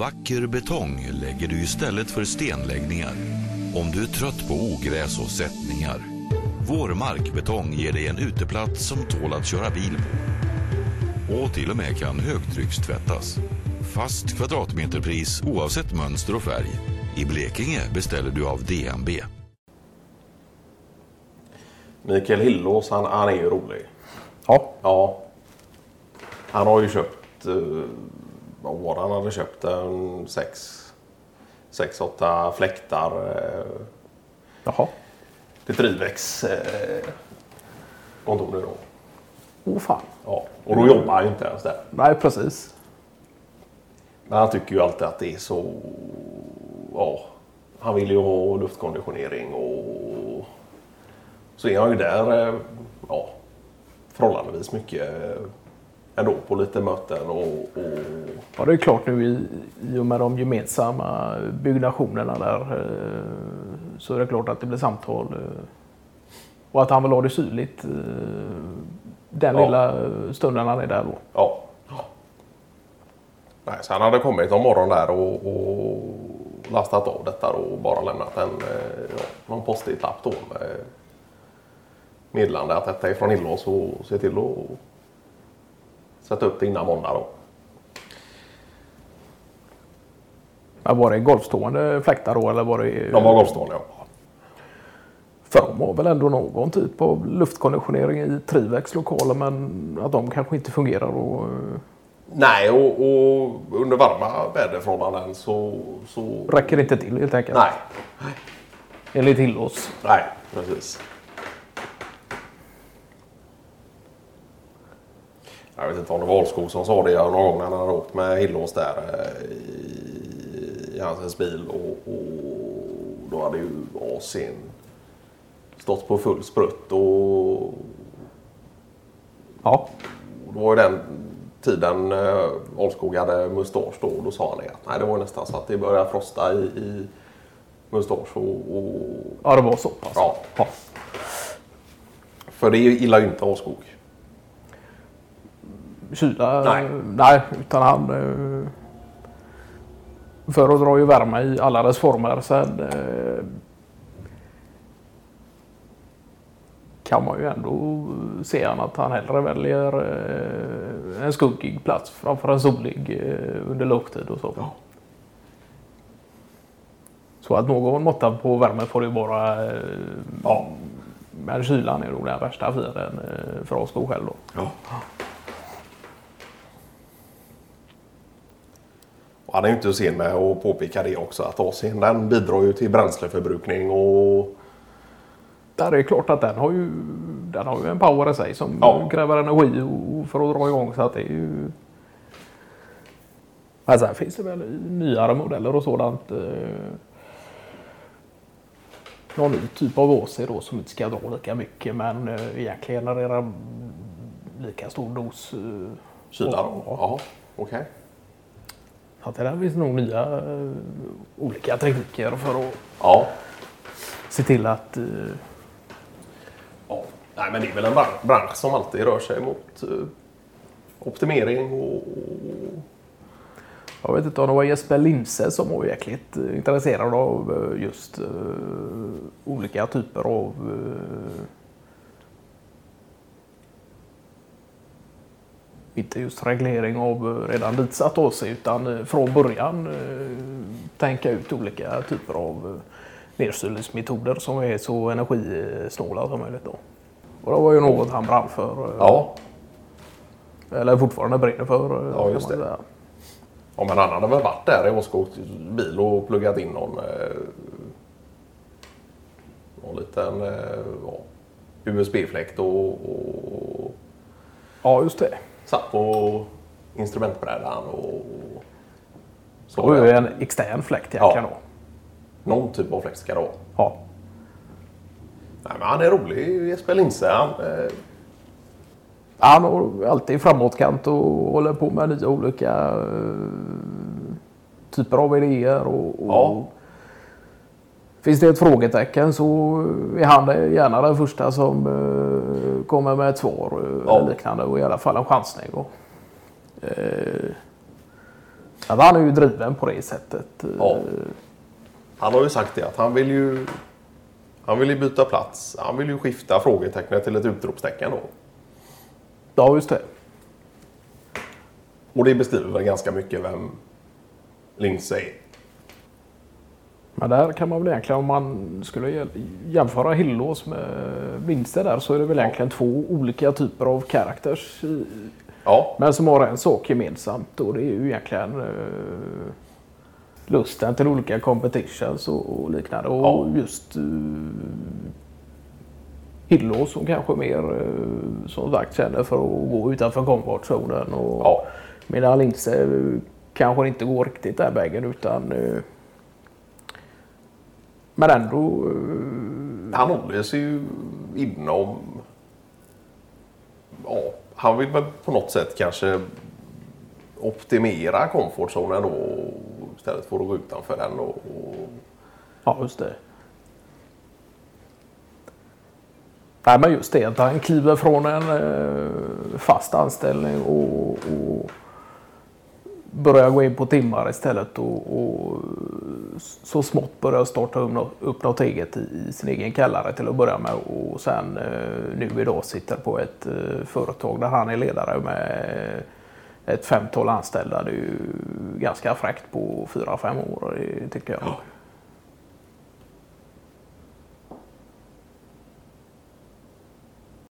vacker betong lägger du istället för stenläggningar. Om du är trött på ogräs och sättningar. Vår markbetong ger dig en uteplats som tål att köra bil på. Och till och med kan högtryckstvättas. Fast kvadratmeterpris oavsett mönster och färg. I Blekinge beställer du av DNB. Mikael Hillås, han, han är ju rolig. Ja. Ja. Han har ju köpt, eh, det han hade köpt? En sex, sex åtta fläktar. Eh, Jaha. till Trivex eh, kontor nu då. Åh fan. Ja. Och då jobbar han ju inte ens där. Nej, precis. Men han tycker ju alltid att det är så... Ja. Han vill ju ha luftkonditionering och så är han ju där eh, ja, förhållandevis mycket eh, ändå på lite möten och, och Ja, det är klart nu i, i och med de gemensamma byggnationerna där eh, så är det klart att det blir samtal. eh, Och att han vill ha det syrligt eh, den Ja. lilla stunden han är där då. ja. Nej, så han hade kommit om morgonen där och, och lastat av detta då och bara lämnat en ja, någon post-it-lapp då med meddelande att detta är från Illås och se till att sätta upp det innan måndag då. Ja, var det golfstående fläktar då eller var det... De var golfstående ja. För de har väl ändå någon typ av luftkonditionering i Trivex lokaler men att de kanske inte fungerar och... eh, Nej, och, och under varma väderförhållanden så, så... Räcker inte till helt enkelt. Nej, Enligt Hillås. nej, precis. Jag vet inte om det var Olskog som sa det någon gång när han hade åkt med Hillås där eh, i, i hans bil och, och då hade ju AC'n stått på full sprutt och Ja. Och då var ju den tiden eh, Olskog hade mustasch då. Då sa han det att nej, det var nästan så att det började frosta i, i mustasch. Och, och, ja, det var så pass. ja. Ja. För det gillar ju inte Olskog. Kyla? Nej. Nej, utan han... eh, Föredrar ju värme i alla dess former. Sen eh, kan man ju ändå se att han hellre väljer eh, en skuggig plats framför en solig under lågtid och så. Så att någon måtta på värme får det ju vara. Eh, Ja. Men kylan är nog den värsta fienden för oss själv då. Ja. Han är ju inte sen med att påpeka det också att AC'n den bidrar ju till bränsleförbrukning och Där är det klart att den har ju, den har ju en power i sig som Ja. kräver energi för att dra igång. Så att det är ju... Men sen finns det väl nyare modeller och sådant. Eh, någon ny typ av AC då som inte ska dra lika mycket men eh, egentligen genererar lika stor dos. Eh, kyla. Då. Ja, okej. så att det där finns nog nya eh, olika tekniker för att Ja. se till att eh, Ja. Nej, men det är väl en bran- bransch som alltid rör sig mot eh, optimering och... Jag vet inte om det var Jesper Linse som var jäkligt intresserad av just olika typer av inte just reglering av eh, redan ditsatt AC utan eh, från början eh, tänka ut olika typer av nedsylningsmetoder som är så energisnåla som möjligt. Då. Och det var ju något han brann för. Ja. Eller fortfarande brinner för. Ja, just det. ja, men han hade väl varit där i Åskåks bil och pluggat in någon... Någon liten ja, USB-fläkt och, och Ja, just det. Satt på instrumentbrädan och... Så ju en extern fläkt Ja. egentligen då. Någon typ av fläkt ska det vara. Ja. Nej, men han är rolig, Jesper Linse. Han, eh, Han har alltid framåtkant och håller på med nya olika eh, typer av idéer. Och, och Ja. Finns det ett frågetecken så är han gärna den första som eh, kommer med ett svar eh, Ja. eller liknande och i alla fall en chansning. Och, eh, han är ju driven på det sättet. Ja. Han har ju sagt det att han vill ju han vill ju byta plats. Han vill ju skifta frågetecknet till ett utropstecken då. Ja, just det. Och det beskriver väl ganska mycket vem Lindsey är. Men där kan man väl egentligen, om man skulle jämföra Hillås med Winster där, så är det väl egentligen två olika typer av characters. i- Ja, Men som har en sak gemensamt och det är ju egentligen eh, lusten till olika competitions och, och liknande. Och Ja. just uh, Hillås som kanske mer uh, som sagt känner för att gå utanför comfortzonen. Och Ja. Medan Linse uh, kanske inte går riktigt den vägen utan uh, men ändå uh, han håller sig ju inom... Ja, han vill väl på något sätt kanske optimera komfortzonen då istället för att gå utanför den. Och, och, Ja, just det. Nej, men just det att han kliver från en eh, fast anställning och, och börjar gå in på timmar istället och, och så smått börjar starta upp något, upp något eget i, i sin egen källare till att börja med och sen eh, nu idag sitter på ett eh, företag där han är ledare med ett femtal anställda. Det är ju ganska fräckt på fyra, fem år, eh, tycker jag.